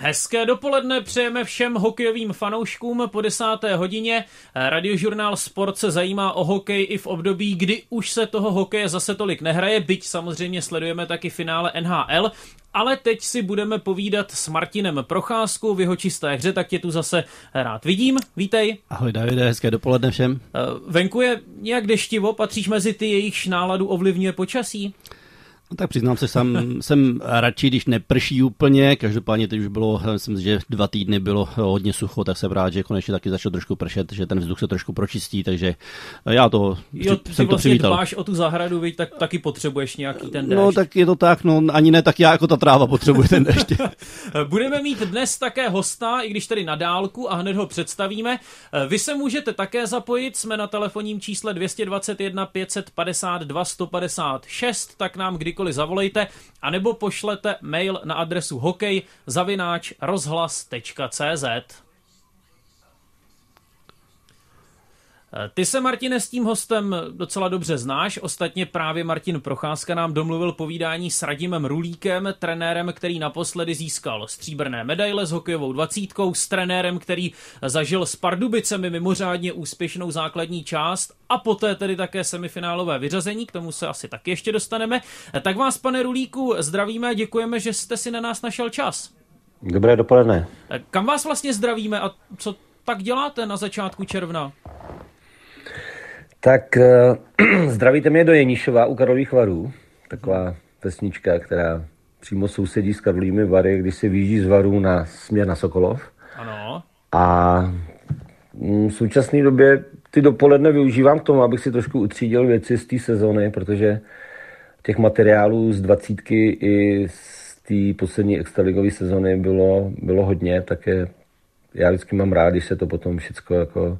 Hezké dopoledne přejeme všem hokejovým fanouškům po desáté hodině. Radiožurnál Sport se zajímá o hokej i v období, kdy už se toho hokeje zase tolik nehraje, byť samozřejmě sledujeme taky finále NHL, ale teď si budeme povídat s Martinem Procházkou v jeho čisté hře, tak tě tu zase rád vidím. Vítej. Ahoj Davide, hezké dopoledne všem. Venku je nějak deštivo, patříš mezi ty, jejichž náladu ovlivňuje počasí? No, tak přiznám se, jsem, jsem radši, když neprší úplně, každopádně teď už bylo, myslím, že dva týdny bylo hodně sucho, tak jsem rád, že konečně taky začalo trošku pršet, že ten vzduch se trošku pročistí, takže já to jo, ty jsem vlastně to přivítal. dbáš o tu zahradu, víš, tak taky potřebuješ nějaký ten déšť. No tak je to tak, no ani ne tak já jako ta tráva potřebuje ten déšť. Budeme mít dnes také hosta, i když tedy na dálku a hned ho představíme. Vy se můžete také zapojit, jsme na telefonním čísle 221 552 156, tak nám kdy kdykoliv zavolejte, anebo pošlete mail na adresu hokej rozhlas.cz. Ty se, Martine, s tím hostem docela dobře znáš. Ostatně právě Martin Procházka nám domluvil povídání s Radimem Rulíkem, trenérem, který naposledy získal stříbrné medaile s hokejovou dvacítkou, s trenérem, který zažil s Pardubicemi mimořádně úspěšnou základní část a poté tedy také semifinálové vyřazení, k tomu se asi taky ještě dostaneme. Tak vás, pane Rulíku, zdravíme a děkujeme, že jste si na nás našel čas. Dobré dopoledne. Kam vás vlastně zdravíme a co tak děláte na začátku června? Tak uh, zdravíte mě do Jeníšova u Karlových varů, taková vesnička, která přímo sousedí s Karlovými vary, když se vyjíždí z varů na směr na Sokolov. Ano. A mm, v současné době ty dopoledne využívám k tomu, abych si trošku utřídil věci z té sezony, protože těch materiálů z dvacítky i z té poslední extraligové sezony bylo, bylo hodně, tak je, já vždycky mám rád, když se to potom všechno jako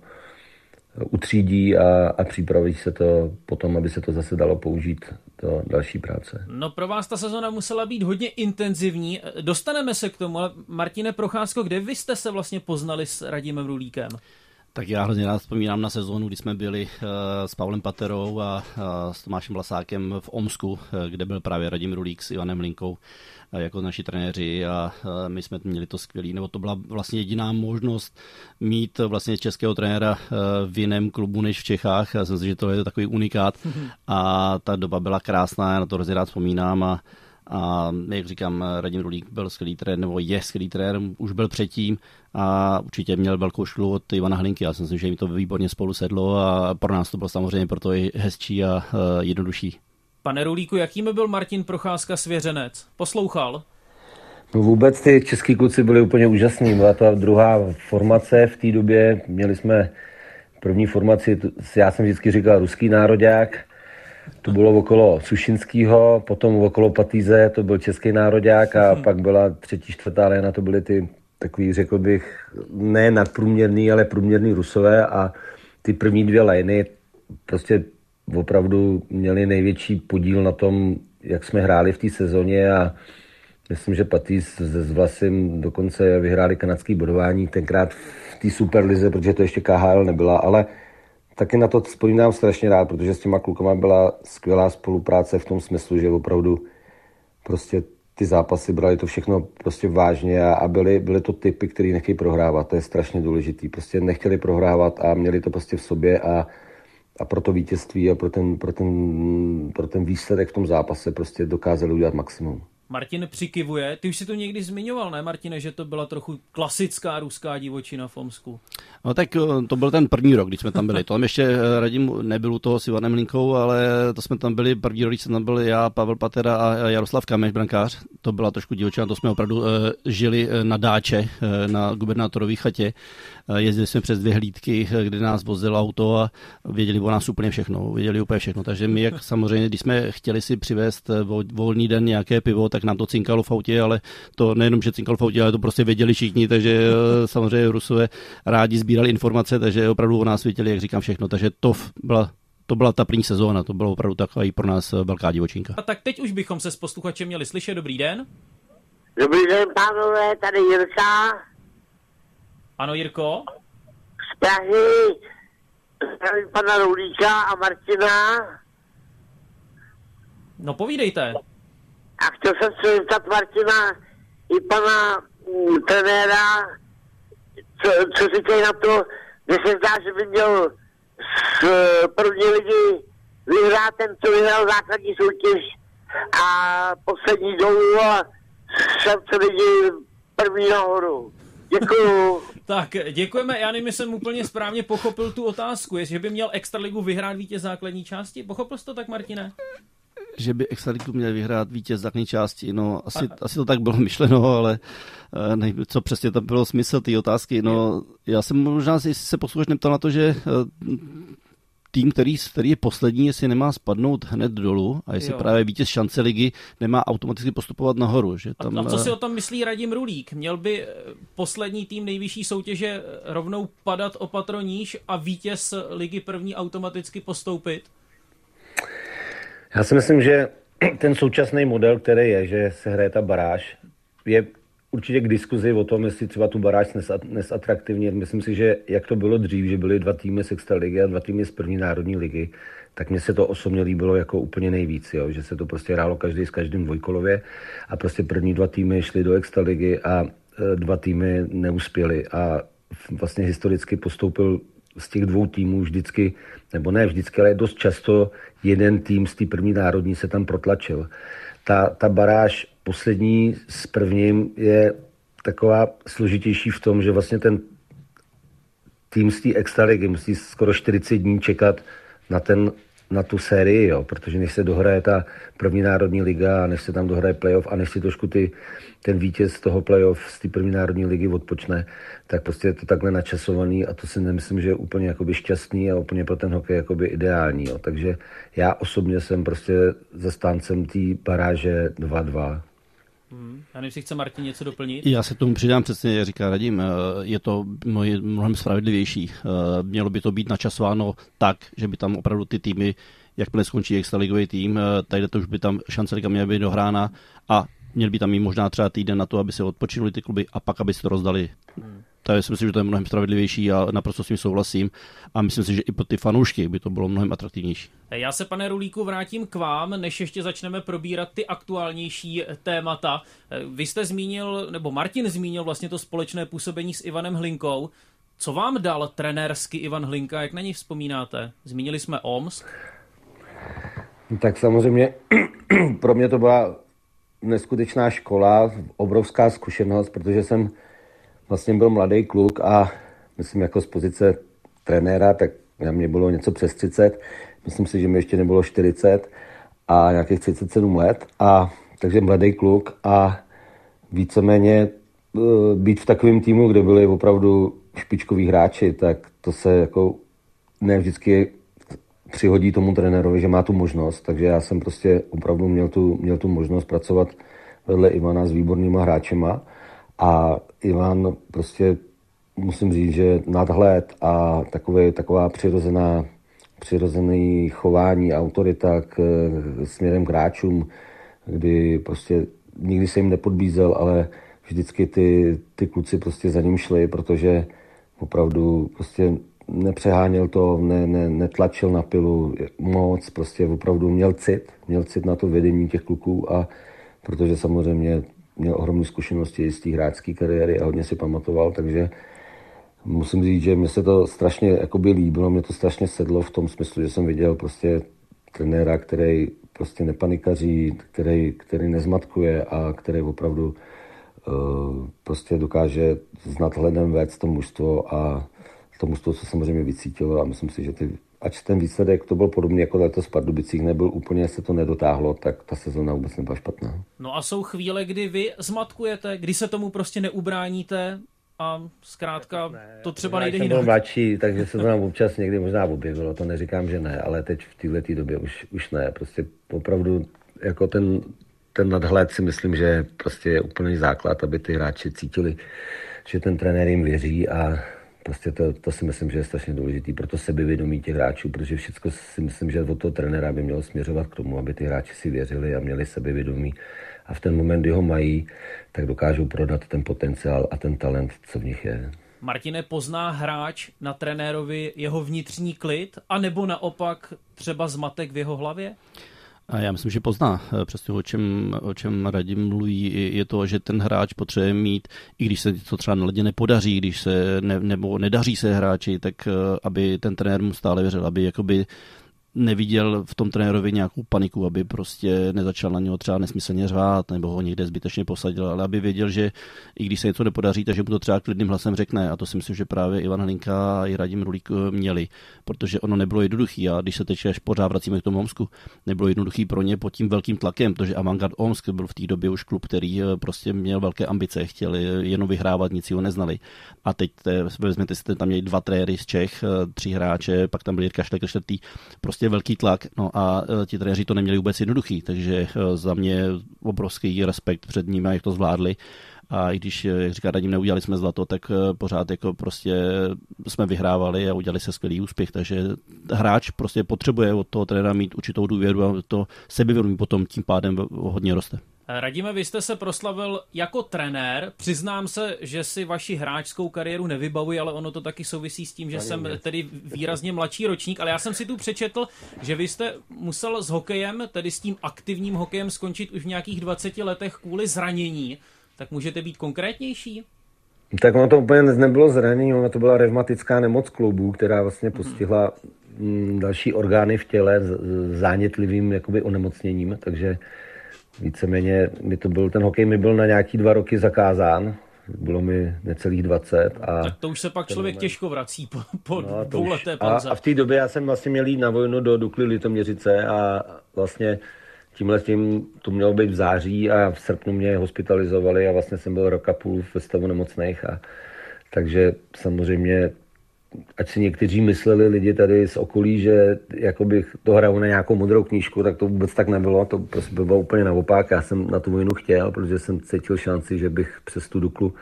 utřídí a, a připraví se to potom, aby se to zase dalo použít do další práce. No pro vás ta sezona musela být hodně intenzivní. Dostaneme se k tomu, ale Martine Procházko, kde vy jste se vlastně poznali s Radimem Rulíkem? Tak já hrozně rád vzpomínám na sezónu, kdy jsme byli uh, s Pavlem Paterou a uh, s Tomášem Vlasákem v Omsku, uh, kde byl právě Radim Rulík s Ivanem Linkou jako naši trenéři a my jsme měli to skvělý, nebo to byla vlastně jediná možnost mít vlastně českého trenéra uh, v jiném klubu než v Čechách. Já si myslím, že to je takový unikát a ta doba byla krásná, já na to hrozně rád vzpomínám a a jak říkám, Radim Rulík byl skvělý trenér, nebo je skvělý trenér, už byl předtím a určitě měl velkou školu od Ivana Hlinky. Já si myslím, že jim to výborně spolu sedlo a pro nás to bylo samozřejmě proto i hezčí a jednodušší. Pane Rulíku, jakým byl Martin Procházka svěřenec? Poslouchal? No vůbec ty český kluci byli úplně úžasní. Byla to druhá formace v té době. Měli jsme první formaci, já jsem vždycky říkal ruský národák, to bylo okolo Sušinského, potom okolo Patíze, to byl český národák a hmm. pak byla třetí, čtvrtá léna, to byly ty takový, řekl bych, ne nadprůměrný, ale průměrný rusové a ty první dvě lény prostě opravdu měli největší podíl na tom, jak jsme hráli v té sezóně a myslím, že Patý s, s Vlasem dokonce vyhráli kanadský bodování tenkrát v té Superlize, protože to ještě KHL nebyla, ale taky na to vzpomínám strašně rád, protože s těma klukama byla skvělá spolupráce v tom smyslu, že opravdu prostě ty zápasy brali to všechno prostě vážně a, a byly, byly to typy, který nechtějí prohrávat. To je strašně důležitý. Prostě nechtěli prohrávat a měli to prostě v sobě a, a pro to vítězství a pro ten, pro, ten, pro ten výsledek v tom zápase prostě dokázali udělat maximum. Martin přikivuje. Ty už si to někdy zmiňoval, ne Martine, že to byla trochu klasická ruská divočina v Omsku? No tak eh, to byl ten první rok, když jsme tam byli. To tam ještě eh, Radim nebyl u toho s Ivanem Linkou, ale to jsme tam byli, první rok, když jsme tam byli já, Pavel Patera a Jaroslav Kameš, brankář. To byla trošku divočina, to jsme opravdu uh, žili na dáče, na gubernátorové chatě. Jezdili jsme přes dvě hlídky, kde nás vozilo auto a věděli o nás úplně všechno, věděli úplně všechno. Takže my, jak samozřejmě, když jsme chtěli si přivést volný den nějaké pivo, tak nám to cinkalo v autě, ale to nejenom, že cinkalo v autě, ale to prostě věděli všichni, takže samozřejmě Rusové rádi sbírali informace, takže opravdu o nás věděli, jak říkám, všechno. Takže to byla to byla ta první sezóna, to bylo opravdu taková i pro nás velká divočinka. A tak teď už bychom se s posluchačem měli slyšet. Dobrý den. Dobrý den, pánové, tady Jirka. Ano, Jirko. Z Prahy. Zdravím pana Roulíka a Martina. No povídejte. A chtěl jsem se zeptat Martina i pana mm, trenéra, co, co říkají na to, že se zdá, že by měl z eh, první ligy vyhrát ten, co vyhrál základní soutěž a poslední dolů a šance lidi první nahoru. Děkuju. Tak, děkujeme. Já nevím, jsem úplně správně pochopil tu otázku. Jestli by měl Extraligu vyhrát vítěz základní části? Pochopil jsi to tak, Martine? Že by Extraligu měl vyhrát vítěz základní části. No, asi, a... asi to tak bylo myšleno, ale eh, nevím, co přesně tam bylo smysl té otázky. No, já jsem možná si se posluchač neptal na to, že eh, tým, který, který je poslední, jestli nemá spadnout hned dolů a jestli jo. právě vítěz šance ligy nemá automaticky postupovat nahoru. Že tam, a, a co si o tom myslí Radim Rulík? Měl by eh, poslední tým nejvyšší soutěže rovnou padat o patro níž a vítěz ligy první automaticky postoupit? Já si myslím, že ten současný model, který je, že se hraje ta baráž, je určitě k diskuzi o tom, jestli třeba tu baráž nesatraktivně. Myslím si, že jak to bylo dřív, že byly dva týmy z ligy a dva týmy z první národní ligy, tak mně se to osobně líbilo jako úplně nejvíc, jo? že se to prostě hrálo každý s každým dvojkolově a prostě první dva týmy šly do ligy a e, dva týmy neuspěly a vlastně historicky postoupil z těch dvou týmů vždycky, nebo ne vždycky, ale dost často jeden tým z té první národní se tam protlačil. Ta, ta baráž poslední s prvním je taková složitější v tom, že vlastně ten tým z té extraligy musí skoro 40 dní čekat na ten na tu sérii, jo, protože než se dohraje ta první národní liga a než se tam dohraje playoff a než si trošku ty, ten vítěz z toho playoff z té první národní ligy odpočne, tak prostě je to takhle načasovaný a to si nemyslím, že je úplně jakoby šťastný a úplně pro ten hokej jakoby ideální. Jo. Takže já osobně jsem prostě zastáncem té baráže 2-2. Hmm. Já nevím, jestli chce Martin něco doplnit. Já se tomu přidám přesně, jak říká Radim, eh, je to mnohem spravedlivější. Eh, mělo by to být načasováno tak, že by tam opravdu ty týmy, jakmile skončí extraligový tým, eh, tady to už by tam šance liga měla být dohrána a měl by tam mít možná třeba týden na to, aby se odpočinuli ty kluby a pak, aby se to rozdali. Hmm. Takže si myslím, že to je mnohem spravedlivější a naprosto s tím souhlasím. A myslím si, že i pro ty fanoušky by to bylo mnohem atraktivnější. Já se, pane Rulíku, vrátím k vám, než ještě začneme probírat ty aktuálnější témata. Vy jste zmínil, nebo Martin zmínil vlastně to společné působení s Ivanem Hlinkou. Co vám dal trenérsky Ivan Hlinka, jak na ní vzpomínáte? Zmínili jsme OMS. Tak samozřejmě pro mě to byla neskutečná škola, obrovská zkušenost, protože jsem vlastně byl mladý kluk a myslím jako z pozice trenéra, tak na mě bylo něco přes 30, myslím si, že mi ještě nebylo 40 a nějakých 37 let. A takže mladý kluk a víceméně e, být v takovém týmu, kde byli opravdu špičkoví hráči, tak to se jako ne vždycky přihodí tomu trenérovi, že má tu možnost, takže já jsem prostě opravdu měl tu, měl tu možnost pracovat vedle Ivana s výbornýma hráčema. A Ivan prostě musím říct, že nadhled a takové, taková přirozená, přirozený chování, autorita k, směrem k hráčům, kdy prostě nikdy se jim nepodbízel, ale vždycky ty, ty kluci prostě za ním šli, protože opravdu prostě nepřeháněl to, ne, ne, netlačil na pilu moc, prostě opravdu měl cit, měl cit na to vedení těch kluků a protože samozřejmě měl ohromné zkušenosti z té hráčské kariéry a hodně si pamatoval, takže musím říct, že mi se to strašně jakoby líbilo, mě to strašně sedlo v tom smyslu, že jsem viděl prostě trenéra, který prostě nepanikaří, který, který nezmatkuje a který opravdu uh, prostě dokáže s nadhledem vést to mužstvo a to mužstvo se samozřejmě vycítilo a myslím si, že ty ač ten výsledek to byl podobný jako letos v Pardubicích, nebyl úplně, se to nedotáhlo, tak ta sezona vůbec nebyla špatná. No a jsou chvíle, kdy vy zmatkujete, kdy se tomu prostě neubráníte a zkrátka ne, to třeba nejde jinak. Byl mladší, takže se to nám občas někdy možná objevilo, to neříkám, že ne, ale teď v této době už, už ne. Prostě opravdu jako ten, ten nadhled si myslím, že prostě je úplný základ, aby ty hráči cítili, že ten trenér jim věří a Prostě to, to si myslím, že je strašně důležité pro to sebevědomí těch hráčů, protože všechno si myslím, že od toho trenéra by mělo směřovat k tomu, aby ty hráči si věřili a měli sebevědomí. A v ten moment, kdy ho mají, tak dokážou prodat ten potenciál a ten talent, co v nich je. Martine, pozná hráč na trenérovi jeho vnitřní klid, anebo naopak třeba zmatek v jeho hlavě? A já myslím, že pozná přesně o čem, o čem Radim mluví, je to, že ten hráč potřebuje mít, i když se to třeba na ledě nepodaří, když se ne, nebo nedaří se hráči, tak aby ten trenér mu stále věřil, aby jakoby neviděl v tom trenérovi nějakou paniku, aby prostě nezačal na něho třeba nesmyslně řvát nebo ho někde zbytečně posadil, ale aby věděl, že i když se něco nepodaří, takže mu to třeba klidným hlasem řekne. A to si myslím, že právě Ivan Hlinka a i Radim Rulík eh, měli, protože ono nebylo jednoduché. A když se teď až pořád vracíme k tomu Omsku, nebylo jednoduché pro ně pod tím velkým tlakem, protože Avantgard Omsk byl v té době už klub, který eh, prostě měl velké ambice, chtěli jenom vyhrávat, nic ho neznali. A teď vezměte si, tam měli dva tréry z Čech, eh, tři hráče, pak tam byl Jirka Šlek, čtvrtý, prostě velký tlak. No a e, ti trenéři to neměli vůbec jednoduchý, takže e, za mě obrovský respekt před nimi, jak to zvládli. A i když, e, jak říká Radim, neudělali jsme zlato, tak pořád jako prostě jsme vyhrávali a udělali se skvělý úspěch. Takže hráč prostě potřebuje od toho trenéra mít určitou důvěru a to sebevědomí potom tím pádem hodně roste. Radíme, vy jste se proslavil jako trenér. Přiznám se, že si vaši hráčskou kariéru nevybavuji, ale ono to taky souvisí s tím, že jsem tedy výrazně mladší ročník, ale já jsem si tu přečetl, že vy jste musel s hokejem, tedy s tím aktivním hokejem, skončit už v nějakých 20 letech kvůli zranění. Tak můžete být konkrétnější? Tak ono to úplně nebylo zranění, ono to byla revmatická nemoc klubu, která vlastně postihla mm, další orgány v těle s zánětlivým jakoby onemocněním, takže víceméně mi to byl, ten hokej mi byl na nějaký dva roky zakázán, bylo mi necelých 20. A tak to už se pak člověk moment... těžko vrací po, po no, dvouleté pauze. A, a v té době já jsem vlastně měl jít na vojnu do Dukly Litoměřice a vlastně tímhle tím to mělo být v září a v srpnu mě hospitalizovali a vlastně jsem byl rok a půl ve stavu nemocných a takže samozřejmě ať si někteří mysleli lidi tady z okolí, že jako bych to hrál na nějakou modrou knížku, tak to vůbec tak nebylo, to prostě bylo úplně naopak. Já jsem na tu vojnu chtěl, protože jsem cítil šanci, že bych přes tu Duklu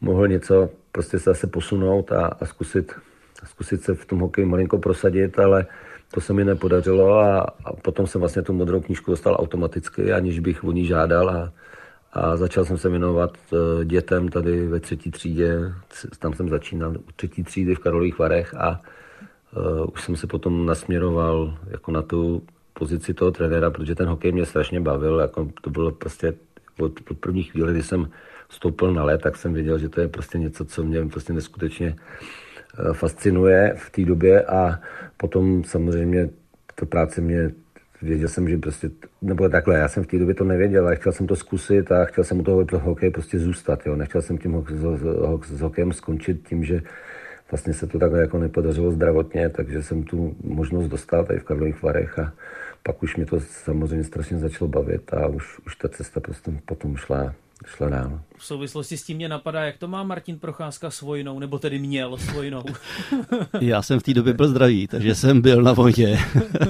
mohl něco prostě se zase posunout a, a zkusit, zkusit se v tom hokeji malinko prosadit, ale to se mi nepodařilo a, a potom jsem vlastně tu modrou knížku dostal automaticky, aniž bych o ní žádal a, a začal jsem se věnovat eh, dětem tady ve třetí třídě. Tam jsem začínal u třetí třídy v Karolých Varech a uh, už jsem se potom nasměroval jako na tu pozici toho trenéra, protože ten hokej mě strašně bavil. Jako to bylo prostě od, od první chvíle, kdy jsem vstoupil na let, tak jsem věděl, že to je prostě něco, co mě prostě neskutečně uh, fascinuje v té době a potom samozřejmě ta práce mě věděl jsem, že prostě, nebo takhle, já jsem v té době to nevěděl, ale chtěl jsem to zkusit a chtěl jsem u toho hokej prostě zůstat, jo. Nechtěl jsem tím s hokejem skončit tím, že vlastně se to takhle jako nepodařilo zdravotně, takže jsem tu možnost dostal tady v Karlových Varech a pak už mě to samozřejmě strašně začalo bavit a už, už ta cesta prostě potom šla šla dál. V souvislosti s tím mě napadá, jak to má Martin Procházka s vojnou, nebo tedy měl s vojnou. Já jsem v té době byl zdravý, takže jsem byl na vojně.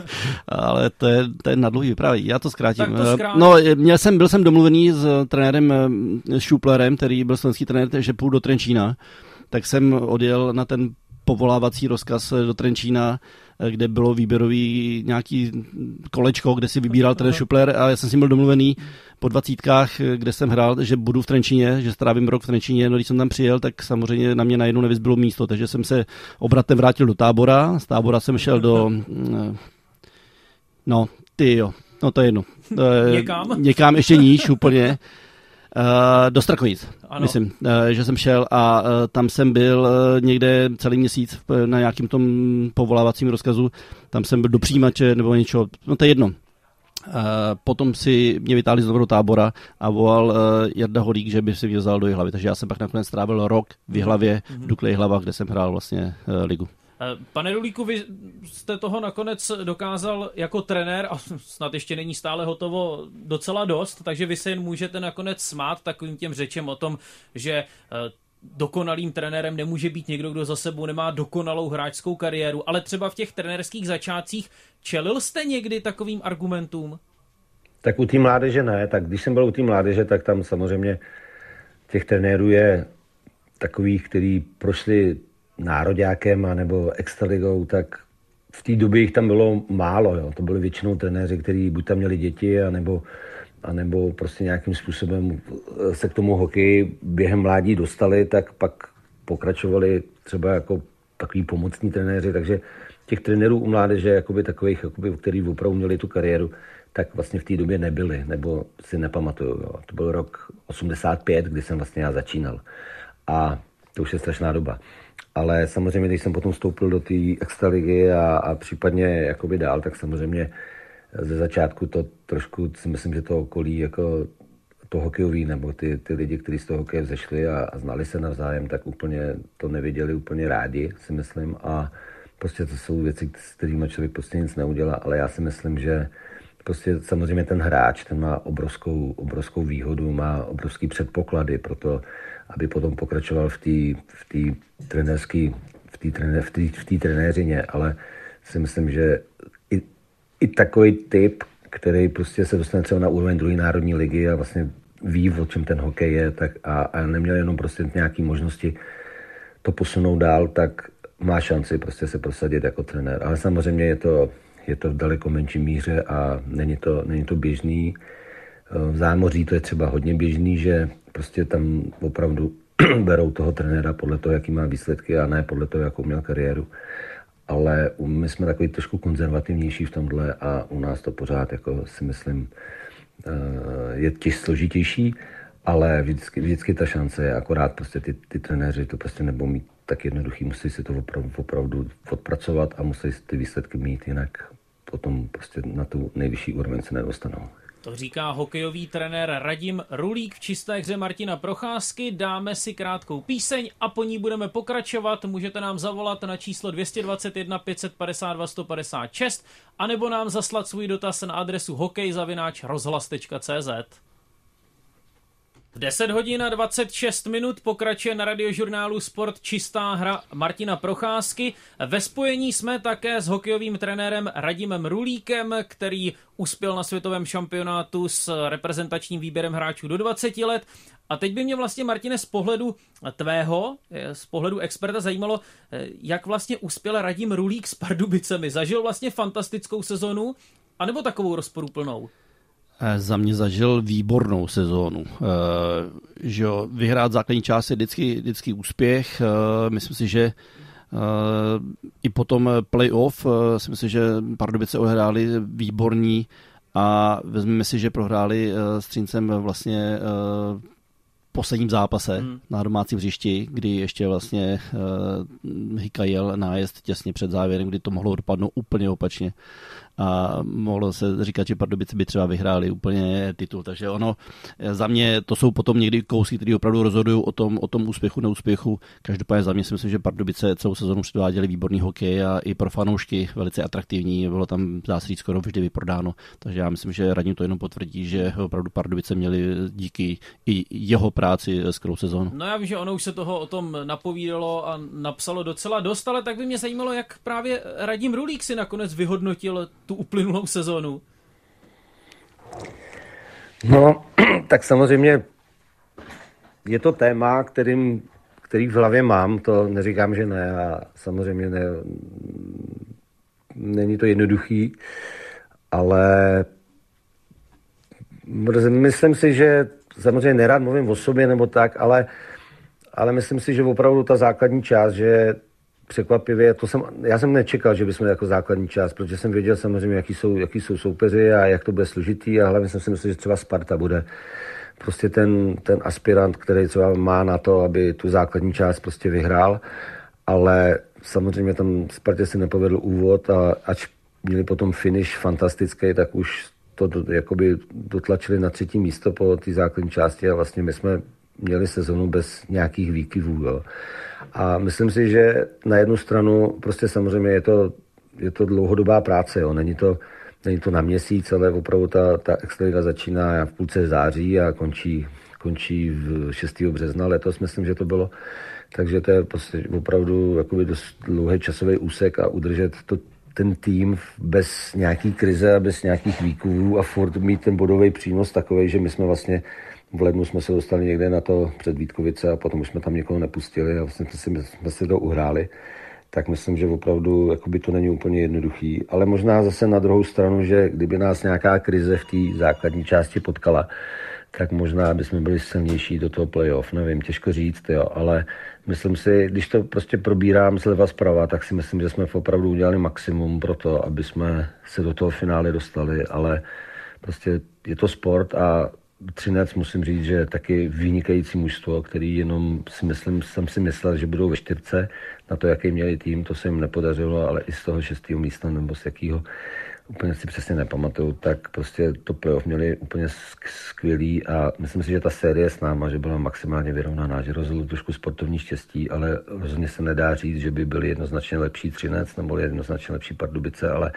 Ale to je, to je na dlouhý vyprávění. Já to zkrátím. Tak to no, měl jsem, byl jsem domluvený s trenérem Šuplerem, který byl slovenský trenér, že půjdu do Trenčína. Tak jsem odjel na ten povolávací rozkaz do Trenčína kde bylo výběrový nějaký kolečko, kde si vybíral ten šupler a já jsem si byl domluvený po dvacítkách, kde jsem hrál, že budu v Trenčíně, že strávím rok v Trenčíně. No, když jsem tam přijel, tak samozřejmě na mě najednou nevyzbylo místo, takže jsem se obratem vrátil do tábora. Z tábora jsem šel do... No, ty jo, no to je jedno. Někam? Někam ještě níž úplně. Uh, do Strakovic, ano. myslím, uh, že jsem šel a uh, tam jsem byl uh, někde celý měsíc na nějakým tom povolávacím rozkazu, tam jsem byl do přijímače nebo něco, no to je jedno. Uh, potom si mě vytáhli z dobrého tábora a volal uh, Jarda Holík, že by si mě vzal do hlavy. Takže já jsem pak nakonec strávil rok v hlavě v Dukle Jihlava, kde jsem hrál vlastně uh, ligu. Eh, pane Rulíku, vy jste toho nakonec dokázal jako trenér a snad ještě není stále hotovo docela dost, takže vy se jen můžete nakonec smát takovým těm řečem o tom, že eh, dokonalým trenérem nemůže být někdo, kdo za sebou nemá dokonalou hráčskou kariéru, ale třeba v těch trenérských začátcích čelil jste někdy takovým argumentům? Tak u té mládeže ne, tak když jsem byl u té mládeže, tak tam samozřejmě těch trenérů je takových, kteří prošli nároďákem nebo extraligou, tak v té době jich tam bylo málo. Jo. To byly většinou trenéři, kteří buď tam měli děti, anebo, anebo prostě nějakým způsobem se k tomu hokeji během mládí dostali, tak pak pokračovali třeba jako takový pomocní trenéři, takže těch trenérů u mládeže, jakoby takových, jakoby, který opravdu měli tu kariéru, tak vlastně v té době nebyly, nebo si nepamatuju. Jo. To byl rok 85, kdy jsem vlastně já začínal. A to už je strašná doba. Ale samozřejmě, když jsem potom vstoupil do té extraligy a, a případně jakoby dál, tak samozřejmě ze začátku to trošku si myslím, že to okolí jako to hokejový, nebo ty, ty lidi, kteří z toho hokeje vzešli a, a znali se navzájem, tak úplně to neviděli úplně rádi, si myslím. A prostě to jsou věci, s kterými člověk prostě nic neudělá, ale já si myslím, že prostě samozřejmě ten hráč, ten má obrovskou, obrovskou výhodu, má obrovský předpoklady pro to, aby potom pokračoval v té v trenérské v té trené, v tý, v tý trenéřině, ale si myslím, že i, i takový typ, který prostě se dostane třeba na úroveň druhé národní ligy a vlastně ví, o čem ten hokej je, tak a, a neměl jenom prostě nějaké možnosti to posunout dál, tak má šanci prostě se prosadit jako trenér. Ale samozřejmě je to, je to v daleko menší míře a není to, není to běžný. V zámoří to je třeba hodně běžný, že prostě tam opravdu berou toho trenéra podle toho, jaký má výsledky a ne podle toho, jakou měl kariéru. Ale my jsme takový trošku konzervativnější v tomhle a u nás to pořád, jako si myslím, eh, je těž složitější, ale vždycky, vždycky ta šance je, akorát prostě ty, ty trenéři to prostě nebudou mít tak jednoduchý, musí si to opravdu, opravdu odpracovat a musí ty výsledky mít, jinak potom prostě na tu nejvyšší úroveň se nedostanou. To říká hokejový trenér Radim Rulík v čisté hře Martina Procházky. Dáme si krátkou píseň a po ní budeme pokračovat. Můžete nám zavolat na číslo 221 552 156 anebo nám zaslat svůj dotaz na adresu hokejzavináč.rozhlas.cz. V 10 hodin a 26 minut pokračuje na radiožurnálu Sport čistá hra Martina Procházky. Ve spojení jsme také s hokejovým trenérem Radimem Rulíkem, který uspěl na světovém šampionátu s reprezentačním výběrem hráčů do 20 let. A teď by mě vlastně, Martine, z pohledu tvého, z pohledu experta zajímalo, jak vlastně uspěl Radim Rulík s Pardubicemi. Zažil vlastně fantastickou sezonu, anebo takovou rozporuplnou? Eh, za mě zažil výbornou sezónu. Eh, že jo, vyhrát základní část je vždycky, vždycky úspěch. Eh, myslím si, že i potom playoff si myslím, že Pardubice odehráli výborní a vezmeme si, že prohráli s Třincem vlastně posledním zápase hmm. na domácím hřišti, kdy ještě vlastně uh, Hika jel nájezd těsně před závěrem, kdy to mohlo dopadnout úplně opačně a mohlo se říkat, že Pardubice by třeba vyhráli úplně titul. Takže ono, za mě to jsou potom někdy kousky, které opravdu rozhodují o tom, o tom úspěchu, neúspěchu. Každopádně za mě si myslím, že Pardubice celou sezonu předváděli výborný hokej a i pro fanoušky velice atraktivní. Bylo tam, dá se říct, skoro vždy vyprodáno. Takže já myslím, že radní to jenom potvrdí, že opravdu Pardubice měli díky i jeho práci skvělou sezónu. No já vím, že ono už se toho o tom napovídalo a napsalo docela dost, ale tak by mě zajímalo, jak právě Radim Rulík si nakonec vyhodnotil tu uplynulou sezonu? No, tak samozřejmě je to téma, kterým, který v hlavě mám, to neříkám, že ne a samozřejmě ne, není to jednoduchý, ale myslím si, že samozřejmě nerad mluvím o sobě nebo tak, ale, ale myslím si, že opravdu ta základní část, že překvapivě, to jsem, já jsem nečekal, že bychom jako základní část, protože jsem věděl samozřejmě, jaký jsou, jaký jsou soupeři a jak to bude složitý a hlavně jsem si myslel, že třeba Sparta bude prostě ten, ten aspirant, který třeba má na to, aby tu základní část prostě vyhrál, ale samozřejmě tam Spartě si nepovedl úvod a ač měli potom finish fantastický, tak už to do, jakoby dotlačili na třetí místo po té základní části a vlastně my jsme měli sezonu bez nějakých výkyvů. Jo. A myslím si, že na jednu stranu prostě samozřejmě je to, je to dlouhodobá práce. Jo. Není, to, není to na měsíc, ale opravdu ta, ta extraliga začíná v půlce září a končí, končí v 6. března letos, myslím, že to bylo. Takže to je prostě opravdu jakoby dost dlouhý časový úsek a udržet to, ten tým bez nějaký krize a bez nějakých výkuvů a furt mít ten bodový přínos takový, že my jsme vlastně v lednu jsme se dostali někde na to před Vítkovice a potom už jsme tam někoho nepustili a vlastně jsme si, jsme si to uhráli. Tak myslím, že opravdu jakoby to není úplně jednoduchý. Ale možná zase na druhou stranu, že kdyby nás nějaká krize v té základní části potkala, tak možná bychom byli silnější do toho playoff, nevím, těžko říct, jo, ale myslím si, když to prostě probírám zleva zprava, tak si myslím, že jsme opravdu udělali maximum pro to, aby jsme se do toho finále dostali, ale prostě je to sport a Třinec musím říct, že taky vynikající mužstvo, který jenom si myslím, jsem si myslel, že budou ve čtyřce. Na to, jaký měli tým, to se jim nepodařilo, ale i z toho šestého místa nebo z jakého úplně si přesně nepamatuju, tak prostě to playoff měli úplně skvělý a myslím si, že ta série s náma, že byla maximálně vyrovnaná, že rozhodl trošku sportovní štěstí, ale rozhodně se nedá říct, že by byli jednoznačně lepší Třinec nebo jednoznačně lepší Pardubice, ale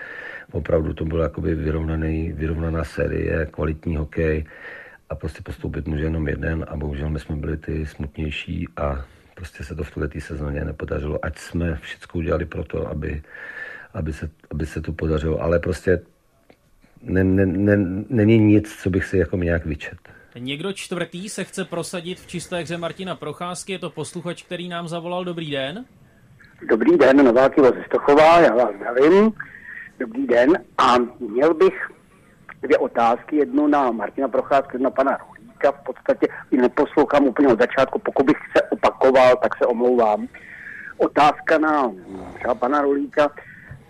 opravdu to byla jakoby vyrovnaný, vyrovnaná série, kvalitní hokej a prostě postoupit může jenom jeden a bohužel my jsme byli ty smutnější a prostě se to v této sezóně nepodařilo, ať jsme všechno udělali pro to, aby aby se, aby se to podařilo, ale prostě ne, ne, ne, není nic, co bych si jako nějak vyčet. Někdo čtvrtý se chce prosadit v čisté hře Martina Procházky, je to posluchač, který nám zavolal. Dobrý den. Dobrý den, Nováky Stochová, já vás zdravím. Dobrý den a měl bych dvě otázky, jednu na Martina Procházky, na pana Rulíka. V podstatě ji neposlouchám úplně od začátku, pokud bych se opakoval, tak se omlouvám. Otázka na třeba pana Rulíka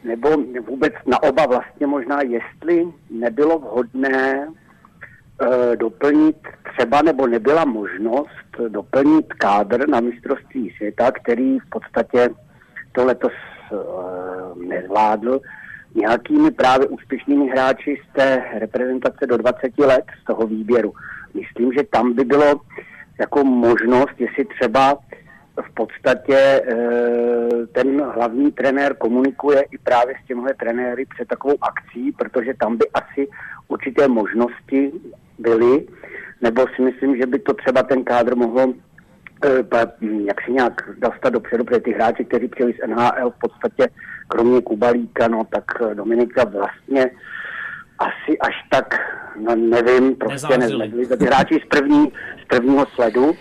nebo vůbec na oba vlastně možná, jestli nebylo vhodné e, doplnit třeba, nebo nebyla možnost doplnit kádr na mistrovství světa, který v podstatě to letos e, nezvládl, nějakými právě úspěšnými hráči z té reprezentace do 20 let z toho výběru. Myslím, že tam by bylo jako možnost, jestli třeba v podstatě eh, ten hlavní trenér komunikuje i právě s těmhle trenéry před takovou akcí, protože tam by asi určité možnosti byly, nebo si myslím, že by to třeba ten kádr mohlo jak si nějak dostat dopředu, protože ty hráči, kteří přijeli z NHL v podstatě, kromě Kubalíka, no tak Dominika vlastně asi až tak, no nevím, prostě nezvedli. Ty hráči z, první, z prvního sledu,